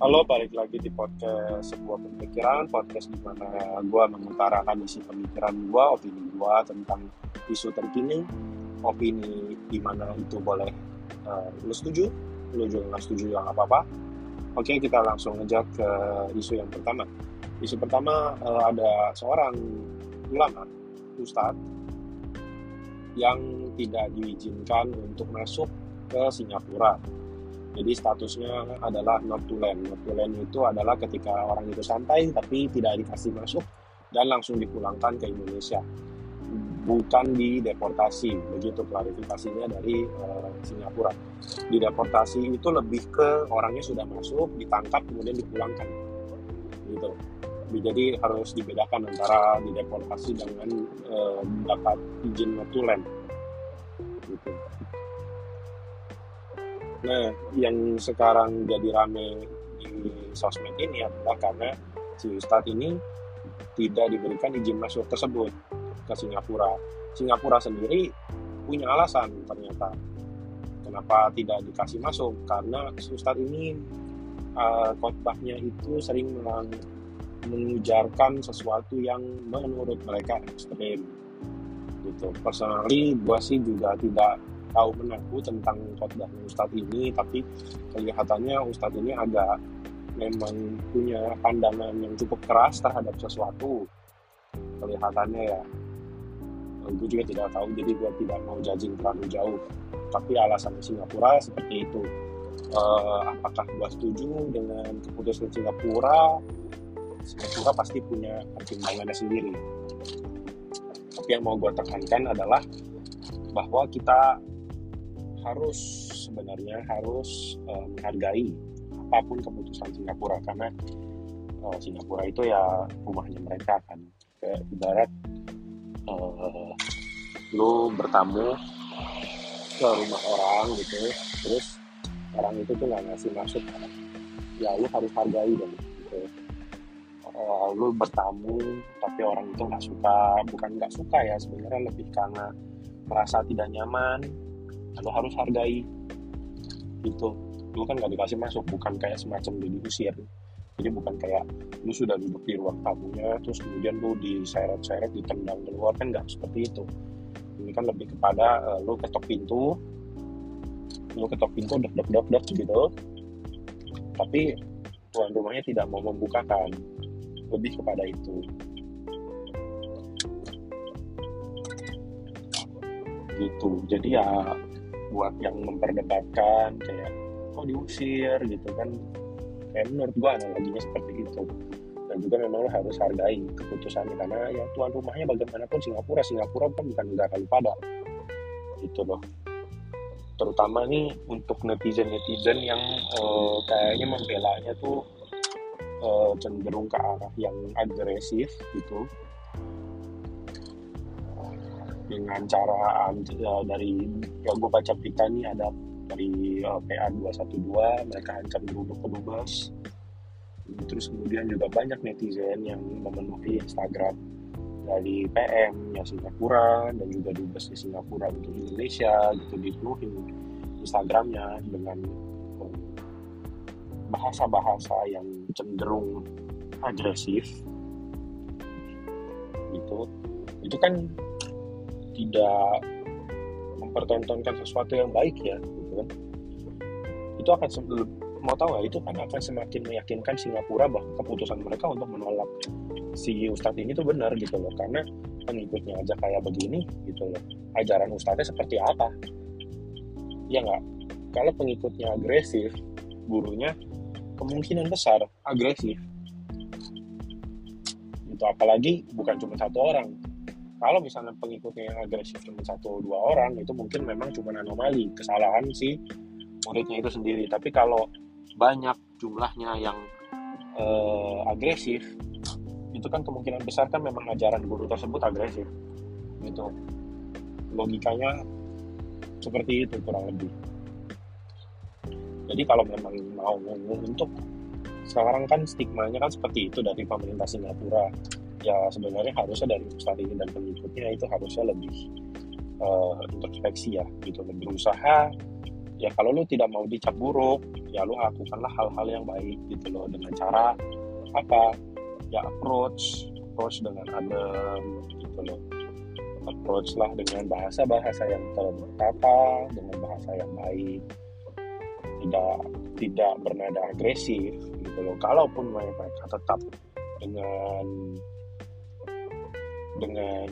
Halo, balik lagi di podcast sebuah pemikiran, podcast di mana gue mengutarakan isi pemikiran gue, opini gue tentang isu terkini, opini di mana itu boleh uh, lu setuju, lu juga nggak setuju yang apa-apa. Oke, kita langsung aja ke isu yang pertama. Isu pertama uh, ada seorang ulama, ustadz, yang tidak diizinkan untuk masuk ke Singapura jadi statusnya adalah not to land. Not to land itu adalah ketika orang itu santai tapi tidak dikasih masuk dan langsung dipulangkan ke Indonesia. Bukan di deportasi, begitu klarifikasinya dari uh, Singapura. Di deportasi itu lebih ke orangnya sudah masuk, ditangkap kemudian dipulangkan. Gitu. Jadi harus dibedakan antara di deportasi dengan uh, dapat izin not to land. Gitu. Nah, yang sekarang jadi rame di sosmed ini adalah karena si Ustadz ini tidak diberikan izin masuk tersebut ke Singapura. Singapura sendiri punya alasan ternyata kenapa tidak dikasih masuk karena si Ustadz ini uh, khotbahnya itu sering mengujarkan sesuatu yang menurut mereka ekstrim gitu. Personally, gue sih juga tidak tahu mengaku tentang khotbah Ustadz ini tapi kelihatannya Ustadz ini agak memang punya pandangan yang cukup keras terhadap sesuatu. Kelihatannya ya gue juga tidak tahu jadi gue tidak mau judging terlalu jauh. Tapi alasan Singapura seperti itu. Uh, apakah gue setuju dengan keputusan Singapura? Singapura pasti punya pertimbangannya sendiri. Tapi yang mau gue tekankan adalah bahwa kita harus sebenarnya harus uh, menghargai apa pun keputusan Singapura. Karena uh, Singapura itu ya rumahnya mereka kan. Kayak ibarat uh, lu bertamu ke rumah orang gitu terus orang itu tuh nggak ngasih masuk ya lu harus hargai dong gitu. Uh, lu bertamu tapi orang itu nggak suka. Bukan nggak suka ya sebenarnya lebih karena merasa tidak nyaman lo harus hargai. Itu lu kan nggak dikasih masuk bukan kayak semacam lu diusir jadi bukan kayak lu sudah duduk di ruang tamunya terus kemudian lu diseret-seret ditendang keluar kan nggak seperti itu. Ini kan lebih kepada uh, lu ketok pintu lu ketok pintu dok dok dok dok gitu. Tapi tuan rumahnya tidak mau membukakan. Lebih kepada itu. Gitu. Jadi ya buat yang memperdebatkan kayak kok diusir gitu kan. Kayak menurut gua analoginya seperti itu. Dan juga memang lo harus hargai keputusannya. Karena ya tuan rumahnya bagaimanapun Singapura Singapura kan bukan negara pada itu loh. Terutama nih untuk netizen netizen yang uh, kayaknya membelanya tuh uh, cenderung ke arah yang agresif gitu dengan cara uh, dari ya gue baca berita nih ada dari uh, PA 212 mereka ancam geruduk pedubes terus kemudian juga banyak netizen yang memenuhi Instagram dari PM yang Singapura dan juga dubes di Singapura untuk Indonesia gitu dipenuhi Instagramnya dengan bahasa-bahasa yang cenderung agresif. Gitu. Itu kan tidak mempertontonkan sesuatu yang baik ya gitu kan. Itu akan mau tahu nggak itu kan akan semakin meyakinkan Singapura bahwa keputusan mereka untuk menolak si Ustadz ini tuh benar gitu loh. Karena pengikutnya aja kayak begini gitu loh. Ajaran Ustadznya seperti apa? Ya nggak? Kalau pengikutnya agresif gurunya kemungkinan besar agresif. Itu apalagi bukan cuma satu orang kalau misalnya pengikutnya yang agresif cuma satu dua orang itu mungkin memang cuma anomali kesalahan si muridnya itu sendiri. Tapi kalau banyak jumlahnya yang uh, agresif itu kan kemungkinan besar kan memang ajaran guru tersebut agresif. Gitu. Logikanya seperti itu kurang lebih. Jadi kalau memang mau untuk sekarang kan stigmanya kan seperti itu dari pemerintah Singapura ya sebenarnya harusnya dari ini dan pengikutnya itu harusnya lebih uh, introspeksi ya gitu. Lebih berusaha. Ya kalau lu tidak mau dicap buruk ya lu lakukanlah hal-hal yang baik gitu loh. Dengan cara apa? Ya approach approach dengan adem gitu loh. Approach lah dengan bahasa-bahasa yang tertata dengan bahasa yang baik. Tidak tidak bernada agresif gitu loh. Kalaupun mereka tetap dengan dengan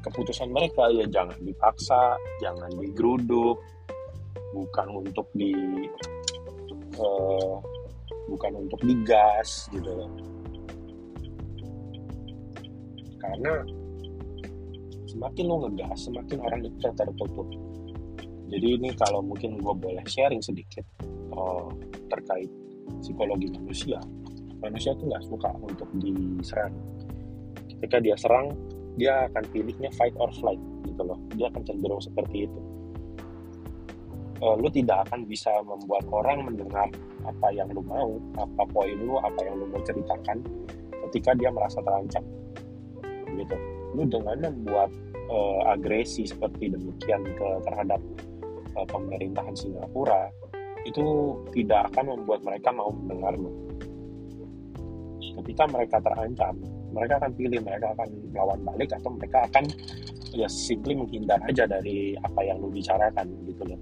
keputusan mereka ya jangan dipaksa jangan digeruduk bukan untuk di uh, bukan untuk digas gitu karena semakin lo ngegas semakin orang itu tertutup jadi ini kalau mungkin gue boleh sharing sedikit uh, terkait psikologi manusia. Manusia itu nggak suka untuk diserang. Ketika dia serang dia akan pilihnya fight or flight gitu loh. Dia akan cenderung seperti itu. Uh, lu tidak akan bisa membuat orang mendengar apa yang lu mau apa poin lu apa yang lu mau ceritakan ketika dia merasa terancam. Gitu. Lu dengan membuat uh, agresi seperti demikian ke terhadap uh, pemerintahan Singapura itu tidak akan membuat mereka mau mendengar lu ketika mereka terancam mereka akan pilih mereka akan melawan balik atau mereka akan ya simply menghindar aja dari apa yang lu bicarakan gitu loh.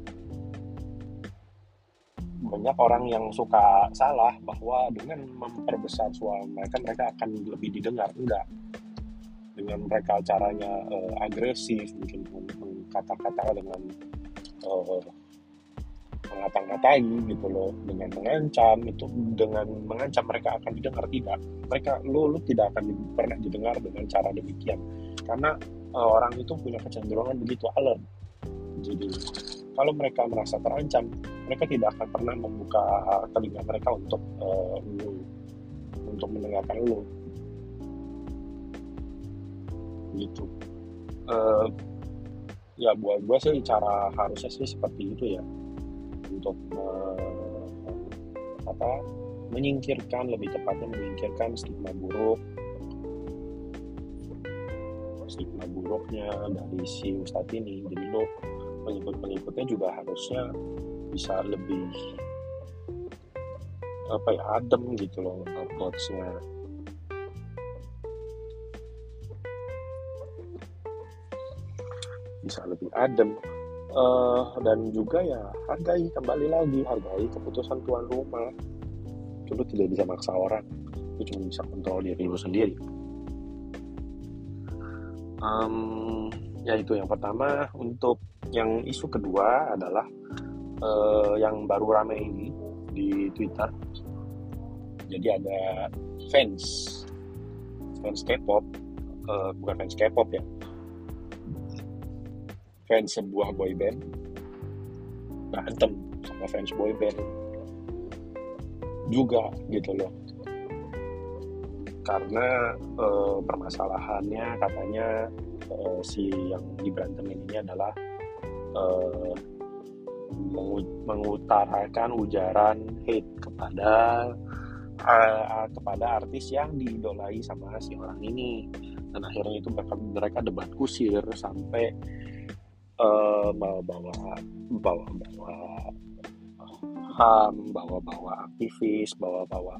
Banyak orang yang suka salah bahwa dengan memperbesar suara mereka mereka akan lebih didengar. Enggak. Dengan mereka caranya uh, agresif mungkin kata-kata dengan uh, mengata-ngatai gitu loh. Dengan mengancam itu dengan mengancam mereka akan didengar tidak. Mereka lo lo tidak akan pernah didengar dengan cara demikian. Karena uh, orang itu punya kecenderungan begitu alert. Jadi kalau mereka merasa terancam mereka tidak akan pernah membuka telinga mereka untuk uh, untuk mendengarkan lu. Gitu. Uh, ya buat gue sih cara harusnya sih seperti itu ya untuk uh, apa menyingkirkan lebih tepatnya menyingkirkan stigma buruk. Stigma buruknya dari si ustadz ini. Jadi lo pengikut-pengikutnya juga harusnya bisa lebih apa ya adem gitu loh approach-nya bisa lebih adem uh, dan juga ya hargai kembali lagi hargai keputusan tuan rumah. Itu tidak bisa maksa orang. Itu cuma bisa kontrol diri lu sendiri. Um, ya itu yang pertama. Untuk yang isu kedua adalah uh, yang baru rame ini di Twitter. Jadi ada fans, fans K-pop, uh, bukan fans K-pop ya, fans sebuah boy band. Berantem sama fans boy band. Juga gitu loh. Karena uh, permasalahannya katanya uh, si yang diberantemin ini adalah uh, mengutarakan ujaran hate kepada uh, kepada artis yang diidolai sama si orang ini. Dan akhirnya itu mereka, mereka debat kusir sampai uh, bawa-bawa bawa-bawa ham bawa-bawa aktivis bawa-bawa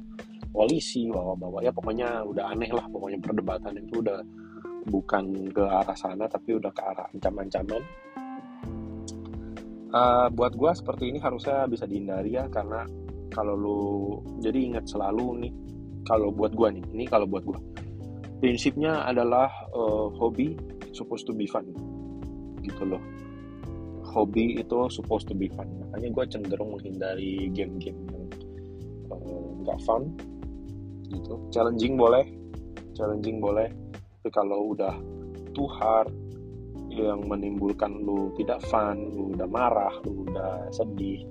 polisi bawa-bawa ya pokoknya udah aneh lah pokoknya perdebatan itu udah bukan ke arah sana tapi udah ke arah ancaman-ancaman. Uh, buat gue seperti ini harusnya bisa dihindari ya karena kalau lu jadi ingat selalu nih kalau buat gue nih ini kalau buat gue prinsipnya adalah uh, hobi supposed to be fun gitu loh. Hobi itu supposed to be fun. Makanya gue cenderung menghindari game-game yang eh, nggak uh, fun gitu. Challenging boleh challenging boleh. Tapi kalau udah too hard yang menimbulkan lu tidak fun, lu udah marah, lu udah sedih,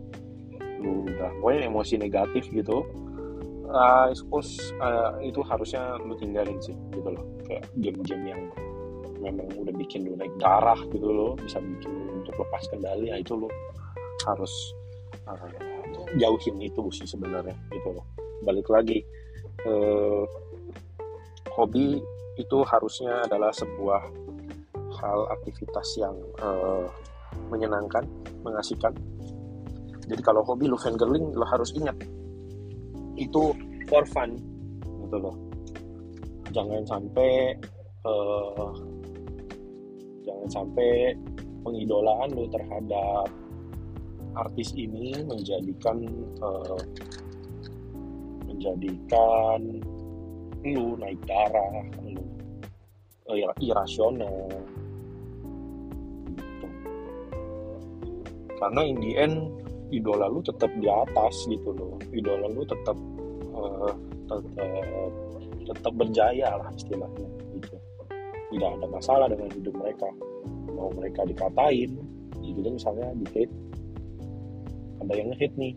lu udah pokoknya emosi negatif gitu, uh, suppose uh, itu harusnya lu tinggalin sih gitu loh, kayak game-game yang memang udah bikin lu naik darah gitu loh, bisa bikin lu untuk lepas kendali, ya itu lu harus uh, jauhin itu sih sebenarnya gitu loh. Balik lagi, uh, hobi itu harusnya adalah sebuah hal aktivitas yang uh, menyenangkan, mengasihkan. jadi kalau hobi lu fangirling lo harus ingat itu for fun gitu loh jangan sampai uh, jangan sampai pengidolaan lu terhadap artis ini menjadikan uh, menjadikan lu naik darah lu uh, irasional. Gitu. karena in the end idola lu tetap di atas gitu loh. Idola lu tetap uh, tetap tetap berjaya lah istilahnya gitu. Tidak ada masalah dengan hidup mereka mau mereka dikatain gitu misalnya di hate ada yang ngehit nih.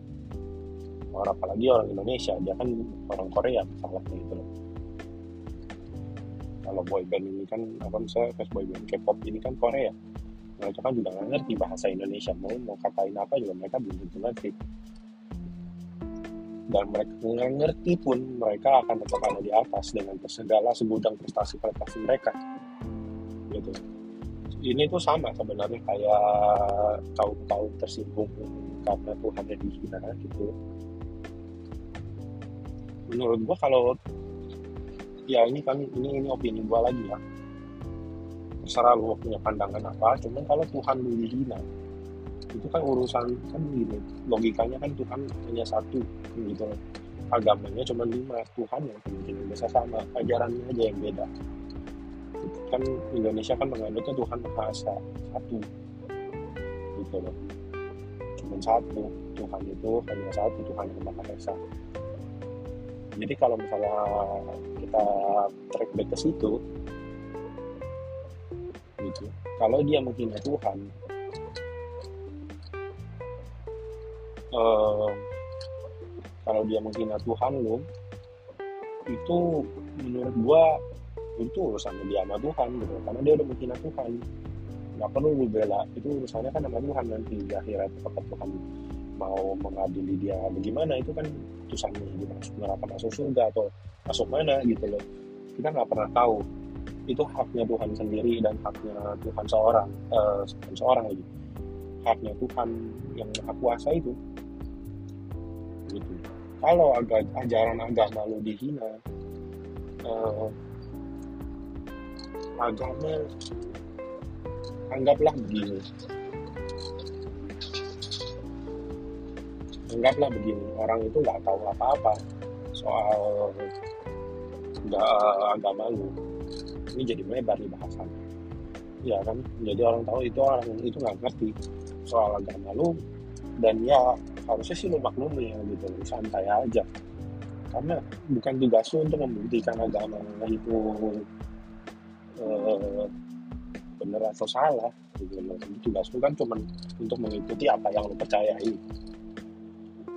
Orang apalagi orang Indonesia dia kan orang Korea misalnya gitu. Loh kalau boyband ini kan apa misalnya pas boyband K-pop ini kan Korea. Mereka kan juga nggak ngerti bahasa Indonesia. Mau mau katain apa juga mereka belum tentu ngerti. Dan mereka nggak ngerti pun mereka akan tetap ada di atas dengan segala segudang prestasi-prestasi mereka. Gitu ini tuh sama sebenarnya kayak kaum kaum tersinggung karena Tuhannya dihina gitu. Menurut gua kalau ya ini kan ini ini opini gua lagi ya. Terserah lu punya pandangan apa cuman kalau Tuhan lu dihina itu kan urusan kan gini logikanya kan Tuhan hanya satu gitu. Agamanya cuma lima Tuhan yang mungkin bisa sama ajarannya aja yang beda kan Indonesia kan menganutnya Tuhan Maha Esa satu. Gitu loh. Cuma satu Tuhan itu hanya satu Tuhan yang Maha Esa. Jadi kalau misalnya kita track back ke situ gitu kalau dia menghina Tuhan uh, kalau dia menghina Tuhan lo itu menurut gua itu urusannya dia sama Tuhan gitu. Karena dia udah menghina Tuhan. Nggak perlu lu bela. Itu urusannya kan sama Tuhan nanti di akhirat. Apakah Tuhan mau mengadili dia bagaimana itu kan urusannya dia masuk neraka masuk surga atau masuk mana gitu loh. Kita nggak pernah tahu. Itu haknya Tuhan sendiri dan haknya Tuhan seorang uh, seorang lagi. Haknya Tuhan yang maha kuasa itu. Gitu. Kalau agak ajaran agama lu dihina uh, agama anggaplah begini. Anggaplah begini orang itu nggak tahu apa-apa soal nggak uh, agama lu. Ini jadi melebar nih bahasannya ya kan? Jadi orang tahu itu orang itu nggak ngerti soal agama lu dan ya harusnya sih lu maklumi ya gitu santai aja. Karena bukan tugas lu untuk membuktikan agama itu benar atau salah gitu tugas kan cuma untuk mengikuti apa yang lu percayai.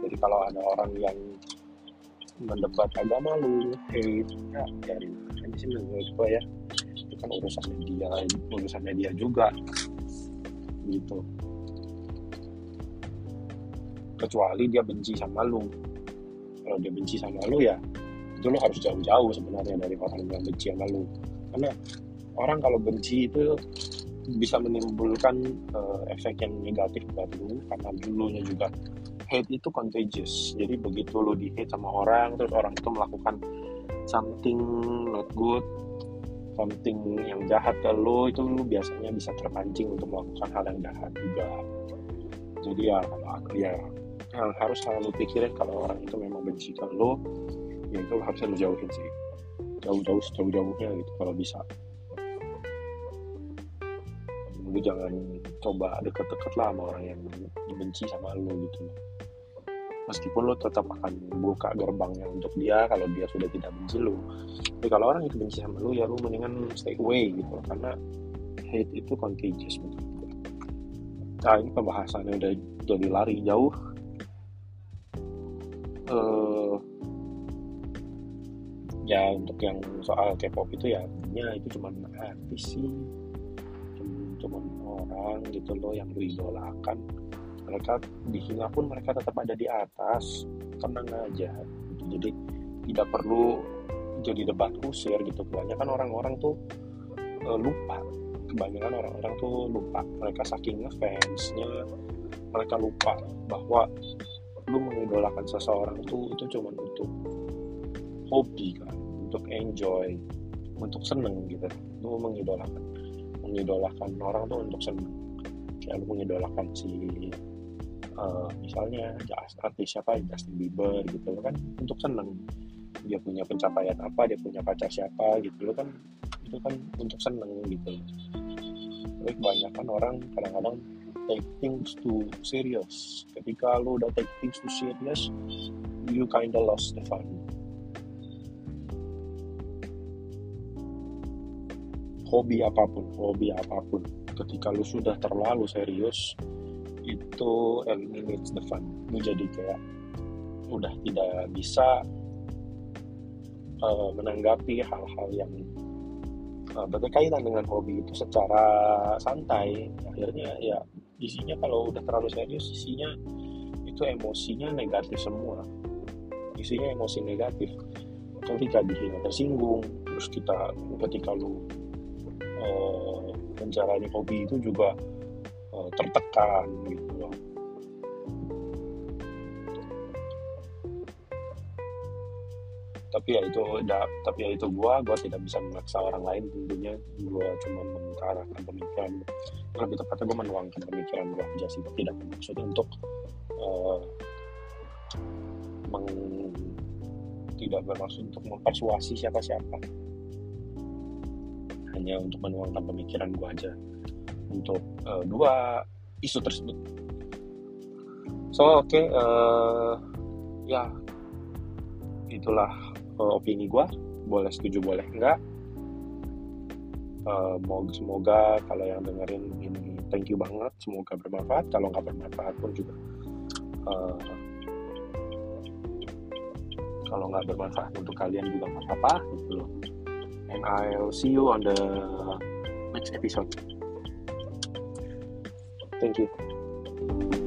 Jadi kalau ada orang yang mendebat agama lu hate ya dari ini sih menurut gue ya itu kan urusannya dia urusannya dia juga gitu. Kecuali dia benci sama lu. Kalau dia benci sama lu ya itu lu harus jauh-jauh sebenarnya dari orang yang benci sama lu. Karena orang kalau benci itu bisa menimbulkan uh, efek yang negatif buat lu karena dulunya juga hate itu contagious. Jadi begitu lu di hate sama orang terus orang itu melakukan something not good something yang jahat ke lu itu lu biasanya bisa terpancing untuk melakukan hal yang jahat juga. Jadi ya ya yang harus selalu pikirin kalau orang itu memang benci ke lo ya itu harusnya lu jauhin sih. Jauh-jauh sejauh-jauhnya gitu kalau bisa lu jangan coba deket-deket lah sama orang yang dibenci sama lo gitu. Meskipun lo tetap akan buka gerbangnya untuk dia kalau dia sudah tidak benci lo tapi kalau orang itu benci sama lo ya lo mendingan stay away gitu. Karena hate itu contagious menurut nah ini pembahasannya udah jadi lari jauh. Uh, ya untuk yang soal K-pop itu ya ya itu cuma artis sih cuma orang gitu loh yang lu idolakan mereka dihina pun mereka tetap ada di atas tenang aja. Gitu. jadi tidak perlu jadi debat kusir gitu. Kebanyakan orang-orang tuh uh, lupa. Kebanyakan orang-orang tuh lupa. Mereka saking ngefansnya mereka lupa bahwa lu mengidolakan seseorang itu itu cuma untuk hobi kan untuk enjoy untuk seneng gitu. Lu mengidolakan mengidolakan orang tuh untuk seneng kayak lu mengidolakan si uh, misalnya artis siapa? Justin Bieber gitu. Kan untuk seneng dia punya pencapaian apa? Dia punya pacar siapa? Gitu. Kan itu kan untuk seneng gitu. Tapi kebanyakan orang kadang-kadang take things too serious. Ketika lo udah take things too serious you kinda lost the fun hobi apa pun hobi apa pun. Ketika lu sudah terlalu serius itu eliminates the fun. Lu jadi kayak udah tidak bisa uh, menanggapi hal-hal yang uh, berkaitan dengan hobi itu secara santai. Akhirnya ya isinya kalau udah terlalu serius isinya itu emosinya negatif semua. Isinya emosi negatif. Ketika dirinya tersinggung terus kita ketika lu uh, hobi itu juga uh, tertekan gitu loh. Tapi ya itu da, tapi ya itu gua gua tidak bisa memaksa orang lain tentunya. Gua cuma mengutarakan pemikiran lebih tepatnya gua menuangkan pemikiran gua aja sih. Tidak bermaksud untuk uh, meng, tidak bermaksud untuk mempersuasi siapa-siapa hanya untuk menuangkan pemikiran gue aja. Untuk uh, dua isu tersebut. So oke okay, uh, eh, ya. Itulah uh, opini gue boleh setuju boleh enggak. Uh, semoga kalau yang dengerin ini thank you banget. Semoga bermanfaat. Kalau nggak bermanfaat pun juga uh, kalau nggak bermanfaat untuk kalian juga nggak apa-apa gitu loh and I'll see you on the next episode. Thank you